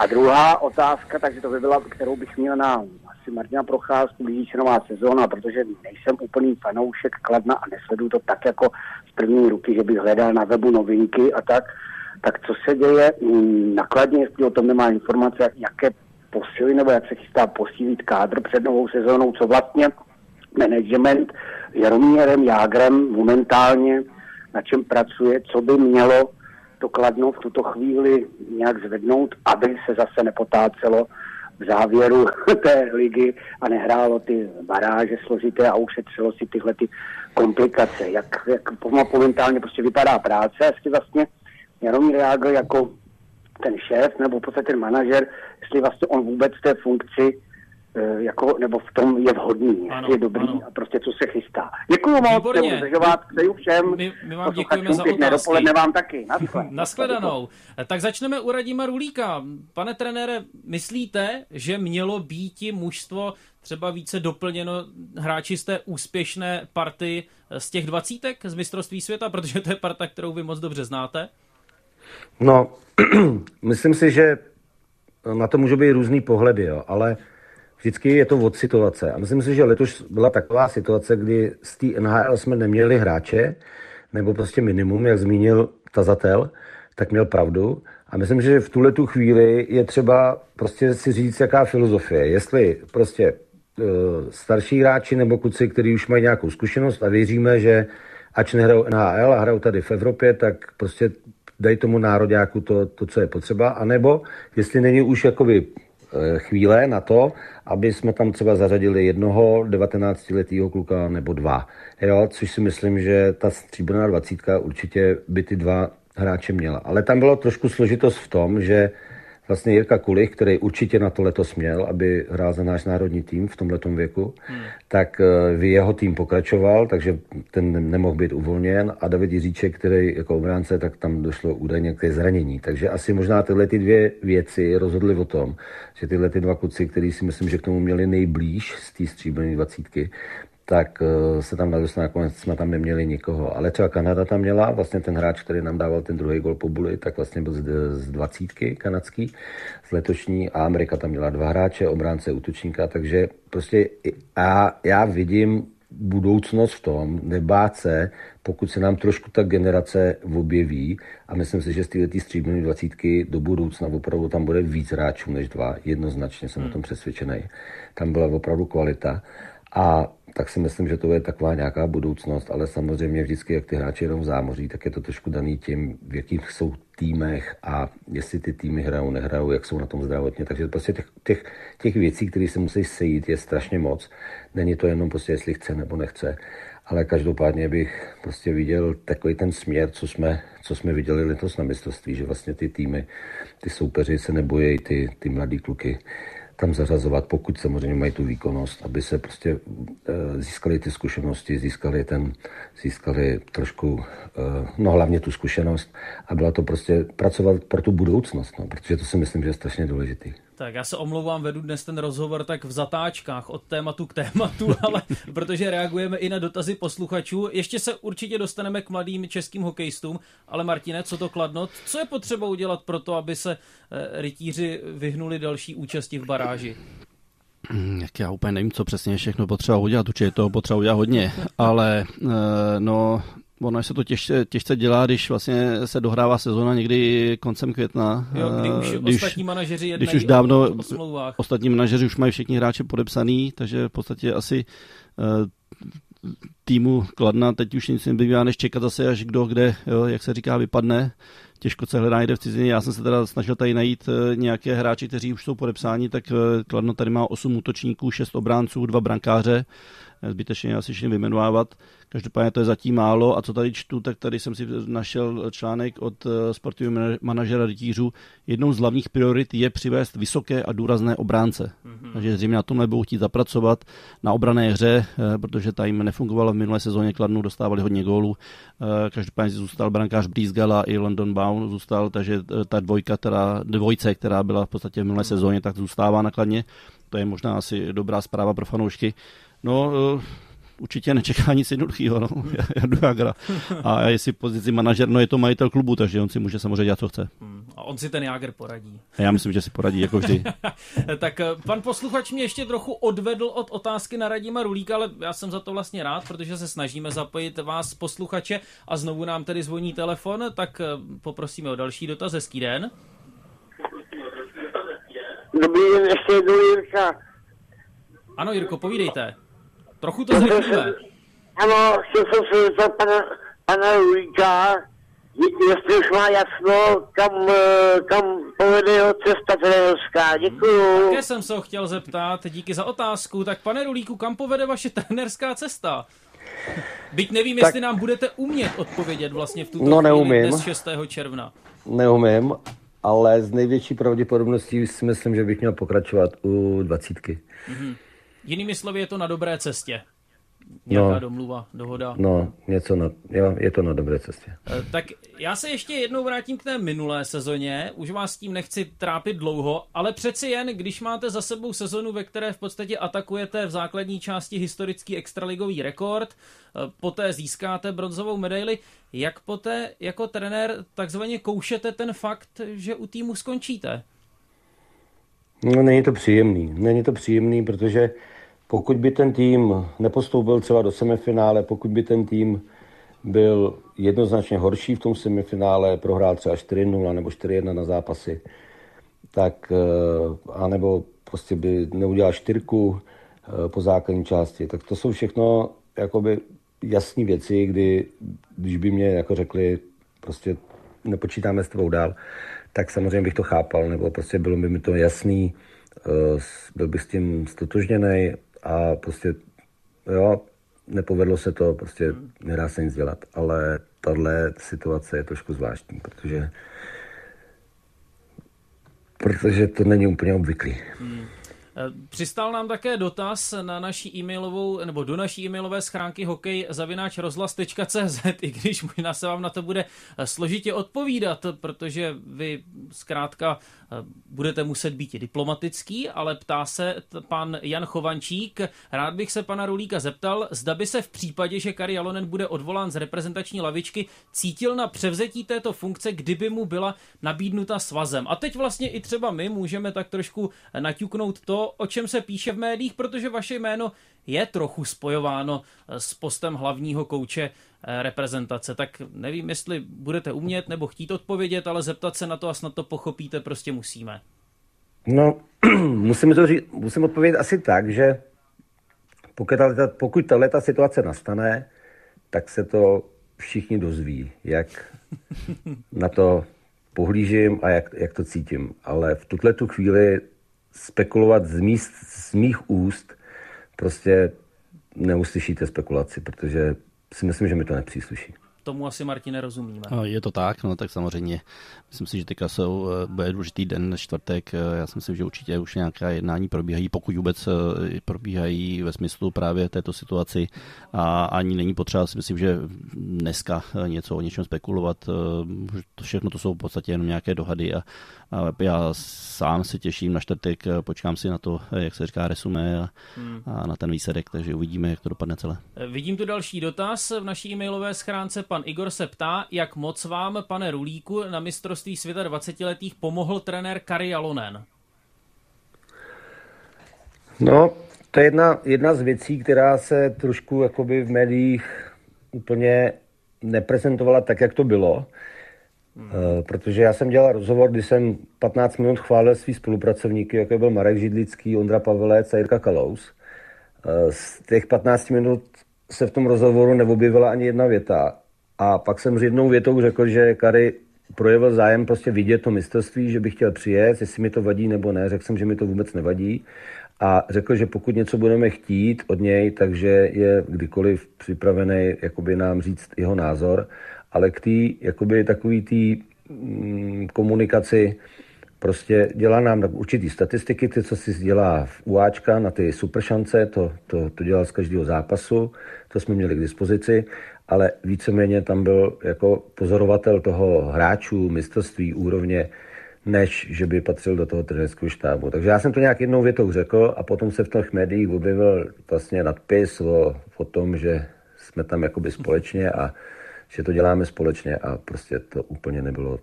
a druhá otázka, takže to by byla, kterou bych měl na asi Martina Procházku, blíží se nová sezóna, protože nejsem úplný fanoušek Kladna a nesleduju to tak jako z první ruky, že bych hledal na webu novinky a tak. Tak co se děje nakladně, jestli o tom nemá informace, jaké posily nebo jak se chystá posílit kádr před novou sezónou, co vlastně management Jaromírem Jágrem momentálně na čem pracuje, co by mělo to Kladno v tuto chvíli nějak zvednout, aby se zase nepotácelo v závěru té ligy a nehrálo ty baráže složité a ušetřilo si tyhle ty komplikace. Jak, jak momentálně prostě vypadá práce, jestli vlastně Jaromír Jágr jako ten šéf nebo v podstatě ten manažer, jestli vlastně on vůbec v té funkci Eh, jako, nebo v tom je vhodný, ano, je dobrý ano. a prostě co se chystá. Děkuji moc, Výborně. zdržovat, přeju všem. My, my vám děkujeme za otázky. Dopoledne vám taky. Naschledanou. Tak začneme u Radima Rulíka. Pane trenére, myslíte, že mělo být mužstvo třeba více doplněno hráči z té úspěšné party z těch dvacítek z mistrovství světa, protože to je parta, kterou vy moc dobře znáte? No, myslím si, že na to můžou být různý pohledy, jo, ale vždycky je to od situace. A myslím si, že letos byla taková situace, kdy z té NHL jsme neměli hráče, nebo prostě minimum, jak zmínil tazatel, tak měl pravdu. A myslím, že v tuhle tu chvíli je třeba prostě si říct, jaká filozofie. Jestli prostě uh, starší hráči nebo kluci, kteří už mají nějakou zkušenost a věříme, že ač nehrajou NHL a hrajou tady v Evropě, tak prostě dají tomu nároďáku to, to, co je potřeba, anebo jestli není už jakoby Eh, chvíle na to, aby jsme tam třeba zařadili jednoho 19-letého kluka nebo dva. Jo, což si myslím, že ta stříbrná dvacítka určitě by ty dva hráče měla. Ale tam bylo trošku složitost v tom, že vlastně Jirka Kulich, který určitě na to letos měl, aby hrál za náš národní tým v tomhle věku, hmm. tak eh, v jeho tým pokračoval, takže ten nemohl být uvolněn a David Jiříček, který jako obránce, tak tam došlo údajně k zranění. Takže asi možná tyhle ty dvě věci rozhodly o tom, že tyhle ty dva kluci, který si myslím, že k tomu měli nejblíž z té stříbrné dvacítky, tak eh, se tam nadostali, nakonec jsme tam neměli nikoho. Ale třeba Kanada tam měla, vlastně ten hráč, který nám dával ten druhý gol po buli, tak vlastně byl z, z dvacítky kanadský, z letošní a Amerika tam měla dva hráče, obránce, útočníka, takže prostě a já vidím budoucnost v tom, nebát se, pokud se nám trošku ta generace objeví a myslím si, že z této stříbrné dvacítky do budoucna opravdu tam bude víc hráčů než dva, jednoznačně jsem hmm. o tom přesvědčený. Tam byla opravdu kvalita A tak si myslím, že to je taková nějaká budoucnost, ale samozřejmě vždycky, jak ty hráči jenom v zámoří, tak je to trošku daný tím, v jakých jsou týmech a jestli ty týmy hrajou, nehrajou, jak jsou na tom zdravotně. Takže prostě těch, těch, těch věcí, které se musí sejít, je strašně moc. Není to jenom prostě, jestli chce nebo nechce. Ale každopádně bych prostě viděl takový ten směr, co jsme, co jsme viděli letos na mistrovství, že vlastně ty týmy, ty soupeři se nebojí ty, ty mladý kluky tam zařazovat, pokud samozřejmě mají tu výkonnost, aby se prostě eh, získali ty zkušenosti, získali, ten, získali trošku, eh, no hlavně tu zkušenost a byla to prostě pracovat pro tu budoucnost, no, protože to si myslím, že je strašně důležitý. Tak já se omlouvám, vedu dnes ten rozhovor tak v zatáčkách od tématu k tématu, ale protože reagujeme i na dotazy posluchačů. Ještě se určitě dostaneme k mladým českým hokejistům, ale Martine, co to kladno? Co je potřeba udělat pro to, aby se eh, rytíři vyhnuli další účasti v baráži? Hmm, jak já úplně nevím, co přesně všechno potřeba udělat, určitě toho potřeba udělat hodně, ale eh, no, ono se to těžce, těžce dělá, když vlastně se dohrává sezona někdy koncem května. Jo, kdy už když, ostatní manažeři jednají když už dávno, o, o ostatní manažeři už mají všichni hráče podepsaný, takže v podstatě asi uh, týmu Kladna teď už nic nebývá, než čekat zase, až kdo kde, jo, jak se říká, vypadne. Těžko se hledá jde v cizině. Já jsem se teda snažil tady najít uh, nějaké hráči, kteří už jsou podepsáni, tak Kladno tady má 8 útočníků, 6 obránců, 2 brankáře zbytečně asi všechny vyjmenovávat. Každopádně to je zatím málo a co tady čtu, tak tady jsem si našel článek od eh, sportovního manažera rytířů. Jednou z hlavních priorit je přivést vysoké a důrazné obránce. Mm-hmm. Takže zřejmě na tom nebudou chtít zapracovat na obrané hře, eh, protože ta jim nefungovala v minulé sezóně Kladnu, dostávali hodně gólů. Eh, každopádně zůstal brankář Brízgala i London Bound zůstal, takže ta dvojka, která, dvojce, která byla v podstatě v minulé sezóně, tak zůstává nakladně. To je možná asi dobrá zpráva pro fanoušky. No, uh, určitě nečeká nic jednoduchého, no. Jardu Jagra. A jestli pozici manažer, no je to majitel klubu, takže on si může samozřejmě dělat, co chce. Hmm. A on si ten Jager poradí. A já myslím, že si poradí, jako vždy. tak eh, pan posluchač mě ještě trochu odvedl od otázky na Radima Rulíka, ale já jsem za to vlastně rád, protože se snažíme zapojit vás posluchače a znovu nám tedy zvoní telefon, tak eh, poprosíme o další dotaz. Hezký den. Dobrý den, ještě jednou Jirka. Ano, Jirko, povídejte. Trochu to zrychlíme. Ano, chtěl jsem se zeptat pana, pana Lujíka, jestli už má jasno, kam, eh, kam povede jeho cesta trenerská. Děkuju. Také jsem se ho chtěl zeptat, díky za otázku. Tak pane Rulíku, kam povede vaše trenerská cesta? Byť nevím, tak... jestli nám budete umět odpovědět vlastně v tuto no, chvíli neumím. dnes 6. června. Neumím, ale z největší pravděpodobností si myslím, že bych měl pokračovat u dvacítky. Mm-hmm. Jinými slovy je to na dobré cestě. Nějaká no, domluva, dohoda. No, něco na, jo, je to na dobré cestě. E, tak já se ještě jednou vrátím k té minulé sezóně. Už vás tím nechci trápit dlouho, ale přeci jen, když máte za sebou sezonu, ve které v podstatě atakujete v základní části historický extraligový rekord, e, poté získáte bronzovou medaili, jak poté jako trenér takzvaně koušete ten fakt, že u týmu skončíte? No, není to příjemný. Není to příjemný, protože pokud by ten tým nepostoupil třeba do semifinále, pokud by ten tým byl jednoznačně horší v tom semifinále, prohrál třeba 4-0 nebo 4-1 na zápasy, tak eh, anebo prostě by neudělal čtyřku eh, po základní části, tak to jsou všechno jakoby jasné věci, kdy, když by mě jako řekli, prostě nepočítáme s tebou dál, tak samozřejmě bych to chápal, nebo prostě bylo by mi to jasný, eh, byl bych s tím stotožněný a prostě jo, nepovedlo se to, prostě nedá se nic dělat, ale tahle situace je trošku zvláštní, protože protože to není úplně obvyklý. Hmm. Přistal nám také dotaz na naší e-mailovou, nebo do naší e-mailové schránky hokej zavináč rozhlas.cz, i když možná se vám na to bude složitě odpovídat, protože vy zkrátka eh, budete muset být diplomatický, ale ptá se pan Jan Chovančík. Rád bych se pana Rulíka zeptal, zda by se v případě, že Kari Jalonen bude odvolán z reprezentační lavičky, cítil na převzetí této funkce, kdyby mu byla nabídnuta svazem. A teď vlastně i třeba my můžeme tak trošku naťuknout to, o čem se píše v médiích, protože vaše jméno je trochu spojováno eh, s postem hlavního kouče eh, reprezentace. Tak nevím, jestli budete umět nebo chtít odpovědět, ale zeptat se na to a snad to pochopíte, prostě musíme. No, musím, to říct, musím odpovědět asi tak, že pokud ta, pokud tato situace nastane, tak se to všichni dozví, jak na to pohlížím a jak, jak to cítím. Ale v tuhle tu chvíli spekulovat z, míst, z mých úst prostě neuslyšíte spekulaci, protože si myslím, že mi to nepřísluší tomu asi Martin nerozumíme. No, je to tak, no tak samozřejmě. Myslím si, že teďka jsou, eh, bude důležitý den, čtvrtek. Eh, já si myslím, že určitě už nějaká jednání probíhají, pokud vůbec eh, probíhají ve smyslu právě této situaci. A ani není potřeba, si myslím, že dneska něco o něčem spekulovat. To všechno to jsou v podstatě jenom nějaké dohady a já sám se těším na čtvrtek, počkám si na to, jak se říká, resumé a, hmm. a na ten výsledek, takže uvidíme, jak to dopadne celé. Vidím tu další dotaz v naší e-mailové schránce. Pan Igor se ptá, jak moc vám, pane Rulíku, na mistrovství světa 20-letých pomohl trenér Kari Jalonen? No, to je jedna, jedna z věcí, která se trošku jakoby v médiích úplně neprezentovala tak, jak to bylo. Hmm. Protože já jsem dělal rozhovor, kdy jsem 15 minut chválil svý spolupracovníky, jako byl Marek Židlický, Ondra Pavelec a Jirka Kalous. Uh, z těch 15 minut se v tom rozhovoru neobjevila ani jedna věta. A pak jsem s jednou větou řekl, že Kary projevil zájem prostě vidět to mistrovství, že bych chtěl přijet, jestli mi to vadí nebo ne. Řekl jsem, že mi to vůbec nevadí. A řekl, že pokud něco budeme chtít od něj, takže je kdykoliv připravený jakoby nám říct jeho názor. Ale k té jakoby takový té mm, komunikaci prostě dělá nám určitý statistiky, ty, co si dělá v UAčka na ty superšance, to, to, to dělal z každého zápasu, to jsme měli k dispozici ale víceméně tam byl jako pozorovatel toho hráčů, mistrovství, úrovně, než že by patřil do toho trenerského štábu. Takže já jsem to nějak jednou větou řekl a potom se v těch médiích objevil vlastně nadpis o, o tom, že jsme tam jakoby společně a že to děláme společně a prostě to úplně nebylo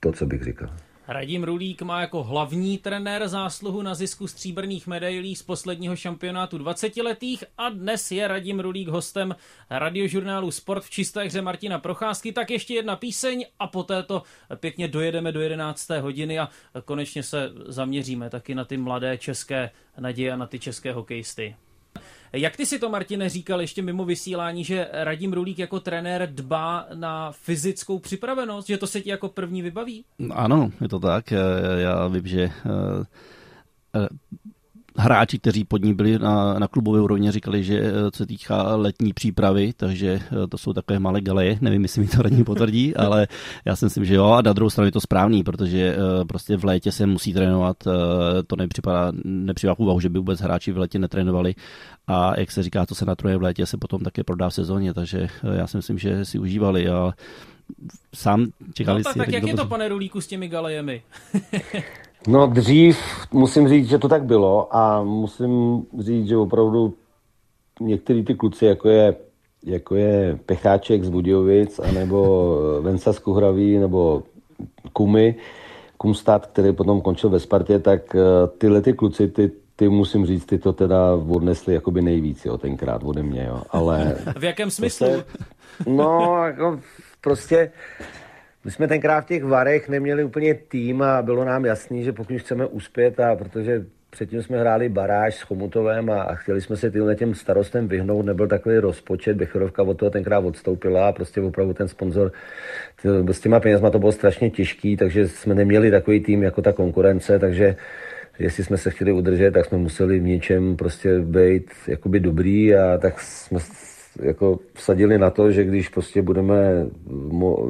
to, co bych říkal. Radim Rulík má jako hlavní trenér zásluhu na zisku stříbrných medailí z posledního šampionátu 20-letých a dnes je Radim Rulík hostem radiožurnálu Sport v čisté hře Martina Procházky. Tak ještě jedna píseň a poté to pěkně dojedeme do 11. hodiny a konečně se zaměříme taky na ty mladé české naděje a na ty české hokejisty. Jak ty si to, Martine, říkal ještě mimo vysílání, že Radim Rulík jako trenér dbá na fyzickou připravenost, že to se ti jako první vybaví? Ano, je to tak. Já vím, že eh, hráči, kteří pod ní byli na, na klubové úrovni, říkali, že eh, se týká letní přípravy, takže to jsou takové malé galeje, nevím, jestli mi to radní potvrdí, ale já si myslím, že jo, a na druhou stranu je to správný, protože prostě v létě se musí trénovat, to nepřipadá, nepřipadá v úvahu, že by vůbec hráči v létě netrénovali. A jak se říká, to se na troje v létě se potom také prodá v sezóně, takže eh, já si myslím, že si užívali a sám čekali no, tak, si... Tak jak je to, pane Rulíku, s těmi galejemi? no dřív musím říct, že to tak bylo a musím říct, že opravdu některý ty kluci, jako je, jako je Pecháček z Budějovic, anebo Venca z Kuhraví, nebo Kumy, Kumstad, který potom končil ve Spartě, tak eh, tyhle ty kluci, ty, ty musím říct, ty to teda odnesli jakoby nejvíc, jo, tenkrát ode mě, jo, ale... v jakém smyslu? Se, no, jako prostě, my jsme tenkrát v těch varech neměli úplně tým a bylo nám jasný, že pokud chceme uspět a protože předtím jsme hráli baráž s Chomutovem a, a chtěli jsme se tyhle těm starostem vyhnout, nebyl takový rozpočet, Becherovka od toho tenkrát odstoupila a prostě opravdu ten sponzor s těma penězma to bylo strašně těžký, takže jsme neměli takový tým jako ta konkurence, takže jestli jsme se chtěli udržet, tak jsme museli v něčem prostě být jakoby dobrý a tak jsme jako vsadili na to, že když prostě budeme,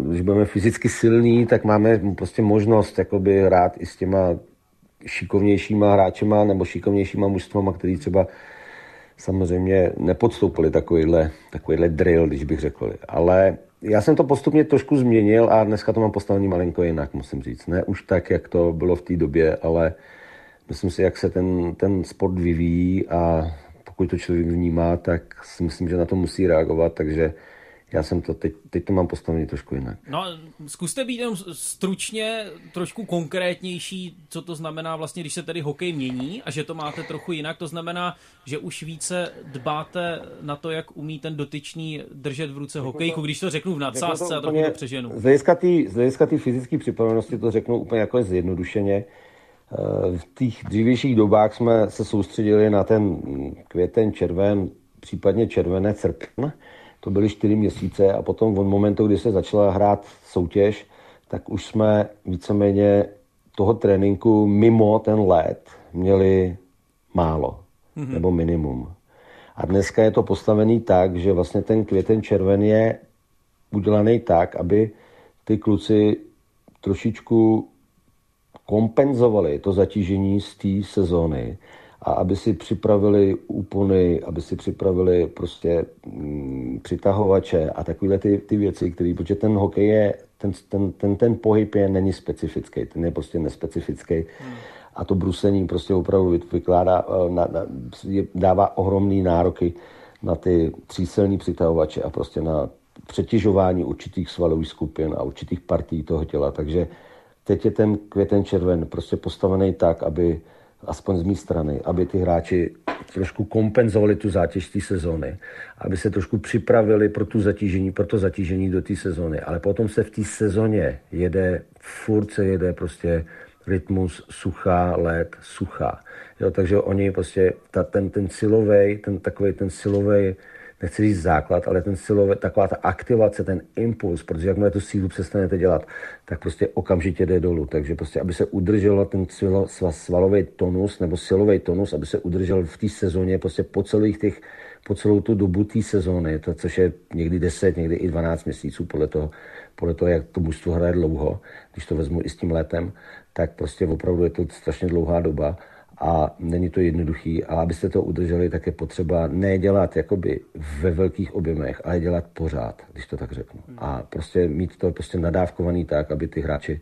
když budeme fyzicky silní, tak máme prostě možnost jakoby hrát i s těma šikovnějšíma hráčema nebo šikovnějšíma mužstvama, který třeba samozřejmě nepodstoupili takovýhle, takovýhle drill, když bych řekl. Ale já jsem to postupně trošku změnil a dneska to mám postavený malinko jinak, musím říct. Ne už tak, jak to bylo v té době, ale myslím si, jak se ten, ten sport vyvíjí a pokud to člověk vnímá, tak si myslím, že na to musí reagovat, takže já jsem to, teď, teď to mám postavený trošku jinak. No, zkuste být jenom stručně trošku konkrétnější, co to znamená vlastně, když se tedy hokej mění a že to máte trochu jinak. To znamená, že už více dbáte na to, jak umí ten dotyčný držet v ruce hokejku, když to řeknu v nadsázce a trochu to přeženu. Z hlediska té fyzické připravenosti to řeknu úplně jako zjednodušeně. Eh, v těch dřívějších dobách jsme se soustředili na ten květen, červen, případně červené srpen. To byly čtyři měsíce a potom od momentu, kdy se začala hrát soutěž, tak už jsme víceméně toho tréninku mimo ten let měli málo mm-hmm. nebo minimum. A dneska je to postavený tak, že vlastně ten květen červen je udělaný tak, aby ty kluci trošičku kompenzovali to zatížení z té sezóny a aby si připravili úpony, aby si připravili prostě mm, přitahovače a takovéhle ty, ty věci, které, protože ten hokej je, ten, ten, ten, ten pohyb je není specifický, ten je prostě nespecifický. Hmm. A to brusení prostě opravdu vykládá, eh, na, na, dává ohromné nároky na ty tříselní přitahovače a prostě na přetěžování určitých svalových skupin a určitých partí toho těla. Takže teď je ten květen červen prostě postavený tak, aby aspoň z mé strany, aby ty hráči trošku kompenzovali tu zátěž té sezóny, aby se trošku připravili pro tu zatížení, pro to zatížení do té sezóny. Ale potom se v té sezóně jede, furt se jede prostě rytmus suchá, led, suchá. Jo, takže oni prostě, ta, ten, ten silový, ten takový ten silový nechci říct základ, ale ten silový, taková ta aktivace, ten impuls, protože jakmile tu sílu přestanete dělat, tak prostě okamžitě jde dolů. Takže prostě, aby se udržel ten svalový tonus nebo silový tonus, aby se udržel v té sezóně prostě po celých těch, po celou tu dobu té sezóny, to, což je někdy 10, někdy i 12 měsíců podle toho, podle toho, jak to mužstvo hraje dlouho, když to vezmu i s tím letem, tak prostě opravdu je to strašně dlouhá doba a není to jednoduchý. A abyste to udrželi, tak je potřeba nedělat jakoby ve velkých objemech, ale dělat pořád, když to tak řeknu. A prostě mít to prostě nadávkovaný tak, aby ty hráči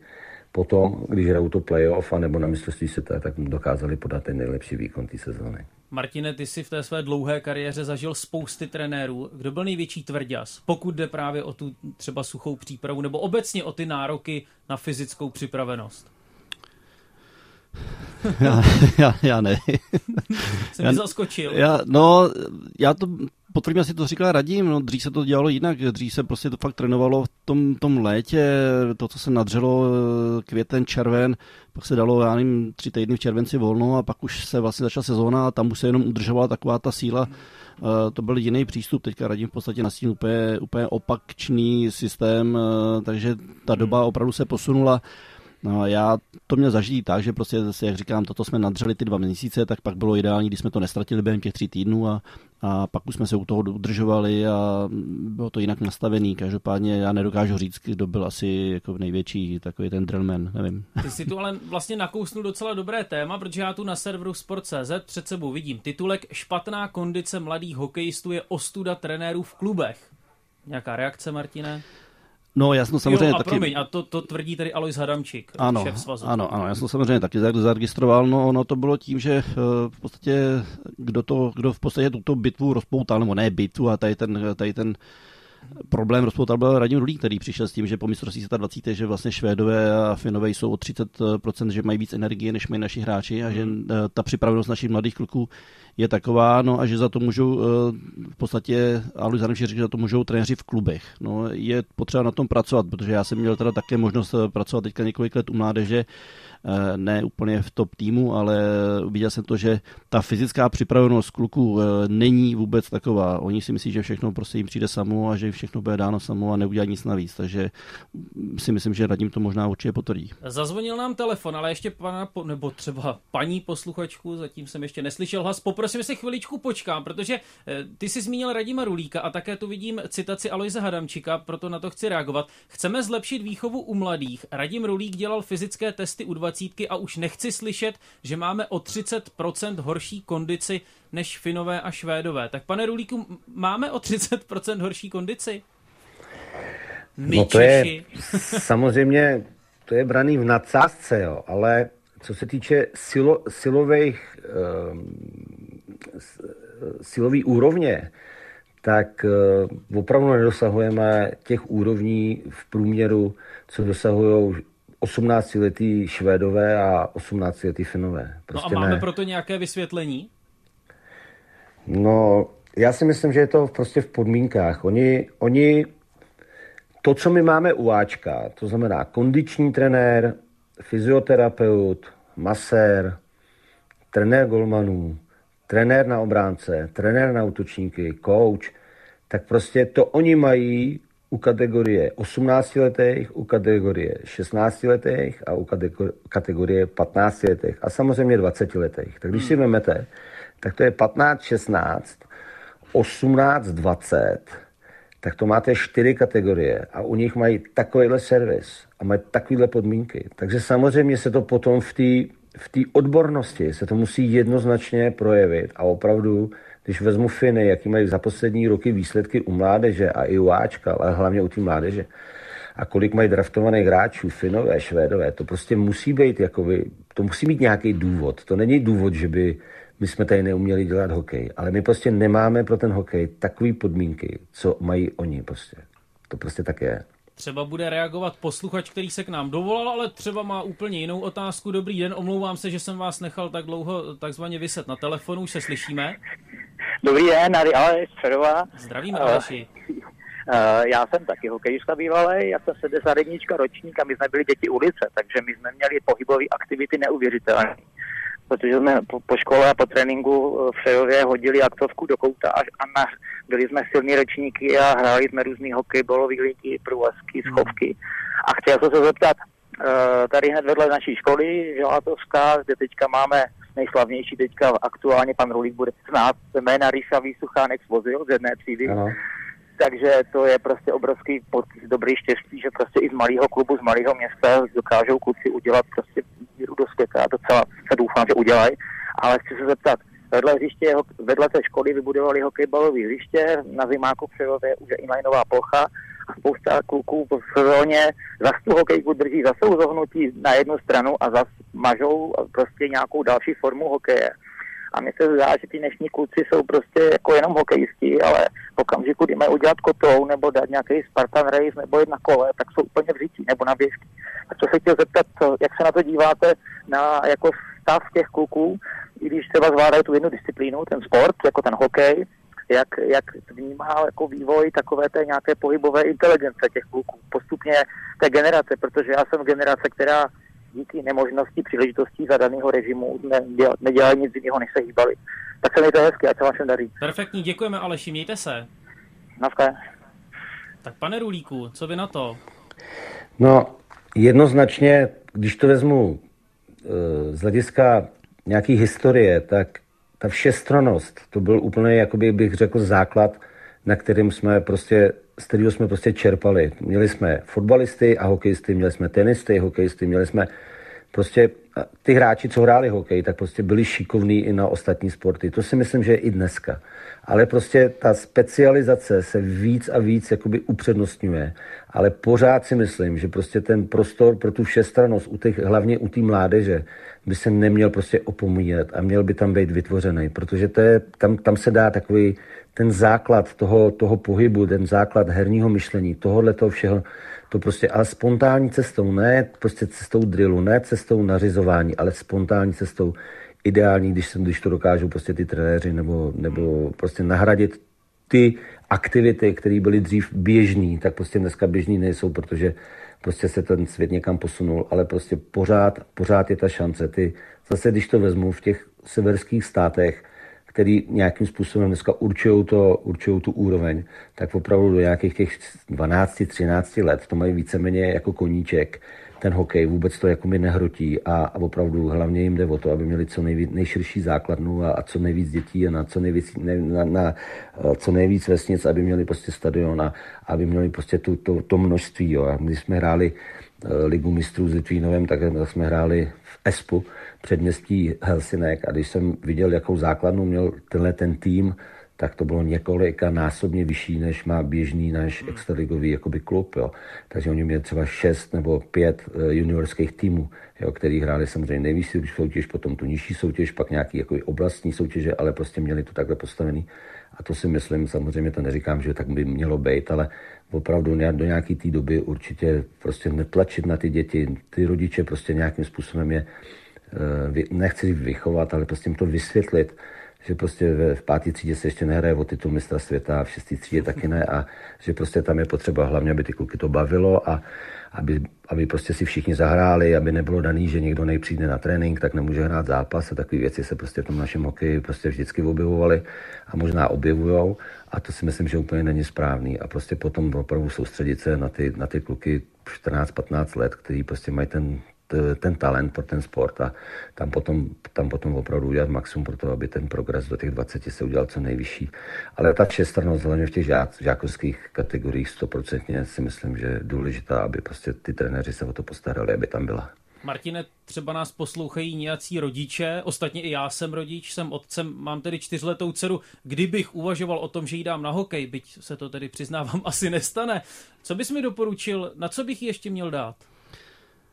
potom, když hrajou to playoff a nebo na mistrovství světa, tak dokázali podat ten nejlepší výkon té sezóny. Martine, ty jsi v té své dlouhé kariéře zažil spousty trenérů. Kdo byl největší tvrďas, pokud jde právě o tu třeba suchou přípravu nebo obecně o ty nároky na fyzickou připravenost? já, já, já ne. Jsem já, zaskočil. Já, no, já to potvrdím, asi to říkal Radím, no, dřív se to dělalo jinak, dřív se prostě to fakt trénovalo v tom, tom létě, to, co se nadřelo květen, červen, pak se dalo, já nevím, tři týdny v červenci volno a pak už se vlastně začala sezóna a tam už se jenom udržovala taková ta síla. Uh, to byl jiný přístup, teďka radím v podstatě na stín úplně, úplně opakčný systém, uh, takže ta doba opravdu se posunula. Uh, No, já to měl zažít tak, že prostě, jak říkám, toto jsme nadřeli ty dva měsíce, tak pak bylo ideální, když jsme to nestratili během těch tří týdnů a, a pak už jsme se u toho udržovali a bylo to jinak nastavený. Každopádně já nedokážu říct, kdo byl asi jako největší takový ten drillman, nevím. Ty si tu ale vlastně nakousnul docela dobré téma, protože já tu na serveru Sport.cz před sebou vidím titulek Špatná kondice mladých hokejistů je ostuda trenérů v klubech. Nějaká reakce, Martine? No, já jsem samozřejmě jo, a taky... Promiň, a to, to tvrdí tady Alois Hadamčík, ano, šéf svazu. Ano, ano, já jsem samozřejmě taky zaregistroval, no, no to bylo tím, že eh, v podstatě, kdo, to, kdo v podstatě tuto bitvu rozpoutal, nebo ne bitvu, a tady ten, tady ten problém rozpoutal byl Radim Rulík, který přišel s tím, že po mistrovství světa 20, že vlastně Švédové a Finové jsou o 30%, že mají víc energie, než mají naši hráči a že hmm. eh, ta připravenost našich mladých kluků je taková, no a že za to můžou eh, v podstatě, a Luis řekl, že za to můžou trenéři v klubech. No, je potřeba na tom pracovat, protože já jsem měl teda také možnost eh, pracovat teďka několik let u mládeže, ne úplně v top týmu, ale viděl jsem to, že ta fyzická připravenost kluků eh, není vůbec taková. Oni si myslí, že všechno prostě jim přijde samo a že všechno bude dáno samo a neudělat nic navíc. Takže si myslím, že nad ním to možná určitě potvrdí. Zazvonil nám telefon, ale ještě pana, nebo třeba paní posluchačku, zatím jsem ještě neslyšel hlas. Poprosím si chviličku počkám, protože eh, ty jsi zmínil Radima Rulíka a také tu vidím citaci Aloise Hadamčika, proto na to chci reagovat. Chceme zlepšit výchovu u mladých. Radim Rulík dělal fyzické testy u 20 dvacítky a už nechci slyšet, že máme o 30% horší kondici než Finové a Švédové. Tak pane Rulíku, máme o 30% horší kondici? My no to Češi. je samozřejmě, to je braný v nadsázce, jo, ale co se týče silo, silových, uh, silový úrovně, tak uh, opravdu nedosahujeme těch úrovní v průměru, co dosahují 18-letý Švédové a 18-letý Finové. Prostě no a máme ne. proto nějaké vysvětlení? No, já si myslím, že je to prostě v podmínkách. Oni, oni to, co my máme u Ačka, to znamená kondiční trenér, fyzioterapeut, masér, trenér golmanů, trenér na obránce, trenér na útočníky, coach, tak prostě to oni mají u kategorie 18 letých, u kategorie 16 letých a u kategorie 15 letých a samozřejmě 20 letých. Tak když si hmm. vezmete, tak to je 15, 16, 18, 20, tak to máte čtyři kategorie a u nich mají takovýhle servis a mají takovéhle podmínky. Takže samozřejmě se to potom v té v té odbornosti se to musí jednoznačně projevit a opravdu, když vezmu Finy, jaký mají za poslední roky výsledky u mládeže a i u Ačka, ale hlavně u té mládeže, a kolik mají draftovaných hráčů, Finové, Švédové, to prostě musí být, jakoby, to musí mít nějaký důvod. To není důvod, že by my jsme tady neuměli dělat hokej, ale my prostě nemáme pro ten hokej takové podmínky, co mají oni prostě. To prostě tak je. Třeba bude reagovat posluchač, který se k nám dovolal, ale třeba má úplně jinou otázku. Dobrý den, omlouvám se, že jsem vás nechal tak dlouho takzvaně vyset na telefonu, už se slyšíme. Dobrý den, tady Aleš Čerová. Zdravíme, uh, Aleši. Uh, já jsem taky hokejista bývalý, já jsem 71 ročník a my jsme byli děti ulice, takže my jsme měli pohybové aktivity neuvěřitelné protože jsme po, po škole a po tréninku v Fejově hodili aktovku do kouta a, a na, byli jsme silní ročníky a hráli jsme různý hokejbalové ligy, průvazky, schovky. A chtěl jsem se zeptat, eh, tady hned vedle naší školy, Želatovská, kde teďka máme nejslavnější teďka aktuálně pan Rulík bude znát jména Ríša Výsuchánek svozil z jedné třídy. Ano. Takže to je prostě obrovský dobrý štěstí, že prostě i z malého klubu, z malého města dokážou kluci udělat prostě míru do světa a docela se doufám, že udělají. Ale chci se zeptat, vedle hřiště, vedle té školy vybudovali hokejbalové hřiště, na Zimáku Přerově už je inlineová plocha a spousta kluků v sezóně zas tu hokejku drží, zase zohnutí na jednu stranu a zase mažou prostě nějakou další formu hokeje. A mně se zdá, že ty dnešní kluci jsou prostě jako jenom hokejisti, ale v okamžiku, kdy mají udělat kotou nebo dát nějaký Spartan Race nebo jedna kole, tak jsou úplně v řití nebo na běžky. A co se chtěl zeptat, jak se na to díváte na jako stav těch kluků, i když třeba zvládají tu jednu disciplínu, ten sport, jako ten hokej, jak, jak vnímá jako vývoj takové té nějaké pohybové inteligence těch kluků, postupně té generace, protože já jsem generace, která díky nemožnosti příležitostí zadaného režimu neděl, nedělali nic jiného, než se hýbali. Tak se mějte hezky, ať se vašem daří. Perfektní, děkujeme Aleši, mějte se. Navka. Tak pane Rulíku, co vy na to? No, jednoznačně, když to vezmu eh, z hlediska nějaký historie, tak ta všestronost, to byl úplně, jakoby bych řekl, základ, na kterým jsme prostě, z kterého jsme prostě čerpali. Měli jsme fotbalisty a hokejisty, měli jsme tenisty, hokejisty, měli jsme prostě ty hráči, co hráli hokej, tak prostě byli šikovní i na ostatní sporty. To si myslím, že je i dneska. Ale prostě ta specializace se víc a víc jakoby upřednostňuje. Ale pořád si myslím, že prostě ten prostor pro tu všestranost, u těch, hlavně u té mládeže, by se neměl prostě opomíjet a měl by tam být vytvořený, protože to je, tam, tam se dá takový ten základ toho, toho pohybu, ten základ herního myšlení, tohohle toho všeho, to prostě ale spontánní cestou, ne prostě cestou drillu, ne cestou nařizování, ale spontánní cestou ideální, když, jsem, když to dokážou prostě ty trenéři nebo, nebo prostě nahradit ty aktivity, které byly dřív běžný, tak prostě dneska běžný nejsou, protože prostě se ten svět někam posunul, ale prostě pořád, pořád je ta šance. Ty, zase když to vezmu v těch severských státech, který nějakým způsobem dneska určují, to, určují tu úroveň, tak opravdu do nějakých těch 12-13 let to mají víceméně jako koníček ten hokej, vůbec to jako mi nehrotí a, a opravdu hlavně jim jde o to, aby měli co nejvíc, nejširší základnu a, a co nejvíc dětí a na co nejvíc, ne, na, na, co nejvíc vesnic, aby měli prostě stadion a aby měli prostě tu, to, to množství. Jo. A když jsme hráli uh, ligu mistrů s Litvínovem, tak jsme hráli v Espu, předměstí Helsinek a když jsem viděl, jakou základnu měl tenhle ten tým, tak to bylo několika násobně vyšší, než má běžný náš extraligový jakoby klub. Jo. Takže oni měli třeba šest nebo pět eh, juniorských týmů, jo, který hráli samozřejmě nejvyšší soutěž, potom tu nižší soutěž, pak nějaký jako oblastní soutěže, ale prostě měli to takhle postavený. A to si myslím, samozřejmě to neříkám, že tak by mělo být, ale opravdu do nějaké té doby určitě prostě netlačit na ty děti, ty rodiče prostě nějakým způsobem je, eh, nechci vychovat, ale prostě jim to vysvětlit, že prostě v, páté třídě se ještě nehraje o titul mistra světa, v šesté třídě taky ne a že prostě tam je potřeba hlavně, aby ty kluky to bavilo a aby, aby prostě si všichni zahráli, aby nebylo daný, že někdo nejpřijde na trénink, tak nemůže hrát zápas a takové věci se prostě v tom našem hokeji prostě vždycky objevovaly a možná objevujou a to si myslím, že úplně není správný a prostě potom opravdu soustředit se na ty, na ty kluky 14-15 let, kteří prostě mají ten, ten talent pro ten sport a tam potom, tam potom opravdu udělat maximum pro to, aby ten progres do těch 20 se udělal co nejvyšší. Ale ta všestrannost hlavně v těch žák, žákovských kategoriích stoprocentně si myslím, že je důležitá, aby prostě ty trenéři se o to postarali, aby tam byla. Martine, třeba nás poslouchají nějací rodiče, ostatně i já jsem rodič, jsem otcem, mám tedy čtyřletou dceru. Kdybych uvažoval o tom, že jí dám na hokej, byť se to tedy přiznávám, asi nestane, co bys mi doporučil, na co bych ji ještě měl dát?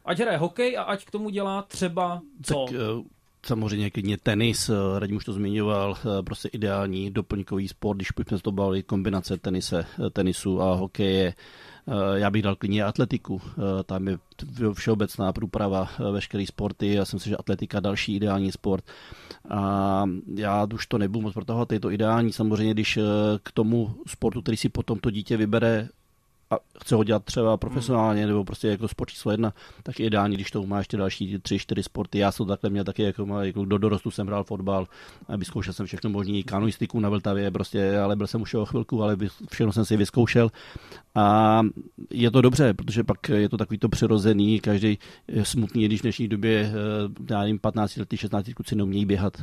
Ať hraje hokej a ať k tomu dělá třeba co? Tak, eh, samozřejmě klidně tenis, eh, Radim už to zmiňoval, eh, prostě ideální doplňkový sport, když jsme to bavili, kombinace tenise, tenisu a hokeje. Já bych dal klidně atletiku, tam je všeobecná průprava veškerý sporty, já jsem si, že atletika další ideální sport. A já už to nebudu moc protahovat, je to ideální samozřejmě, když k tomu sportu, který si potom to dítě vybere, a chce ho dělat třeba profesionálně nebo prostě jako sport číslo jedna, tak je ideální, když to má ještě další tři, čtyři sporty. Já jsem takhle měl taky, jako, jako do dorostu jsem hrál fotbal, vyzkoušel jsem všechno možný, kanoistiku na Vltavě, prostě, ale byl jsem už o chvilku, ale všechno jsem si vyzkoušel. A je to dobře, protože pak je to takový to přirozený, každý smutný, když v dnešní době, eh, já nevím, 15 letý, 16 kluci neumějí běhat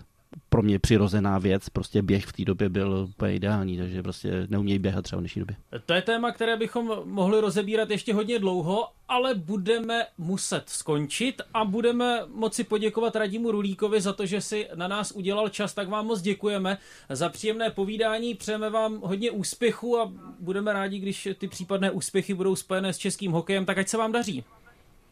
pro mě přirozená věc, prostě běh v té době byl úplně ideální, takže prostě neumějí běhat třeba v dnešní době. To je téma, které bychom mohli rozebírat ještě hodně dlouho, ale budeme muset skončit a budeme moci poděkovat Radimu Rulíkovi za to, že si na nás udělal čas, tak vám moc děkujeme za příjemné povídání, přejeme vám hodně úspěchu a budeme rádi, když ty případné úspěchy budou spojené s českým hokejem, tak ať se vám daří.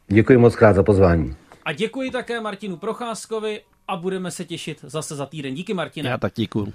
Děkuji moc krát za pozvání. A děkuji také Martinu Procházkovi a budeme se těšit zase za týden. Díky Martine. Já tak děkuji.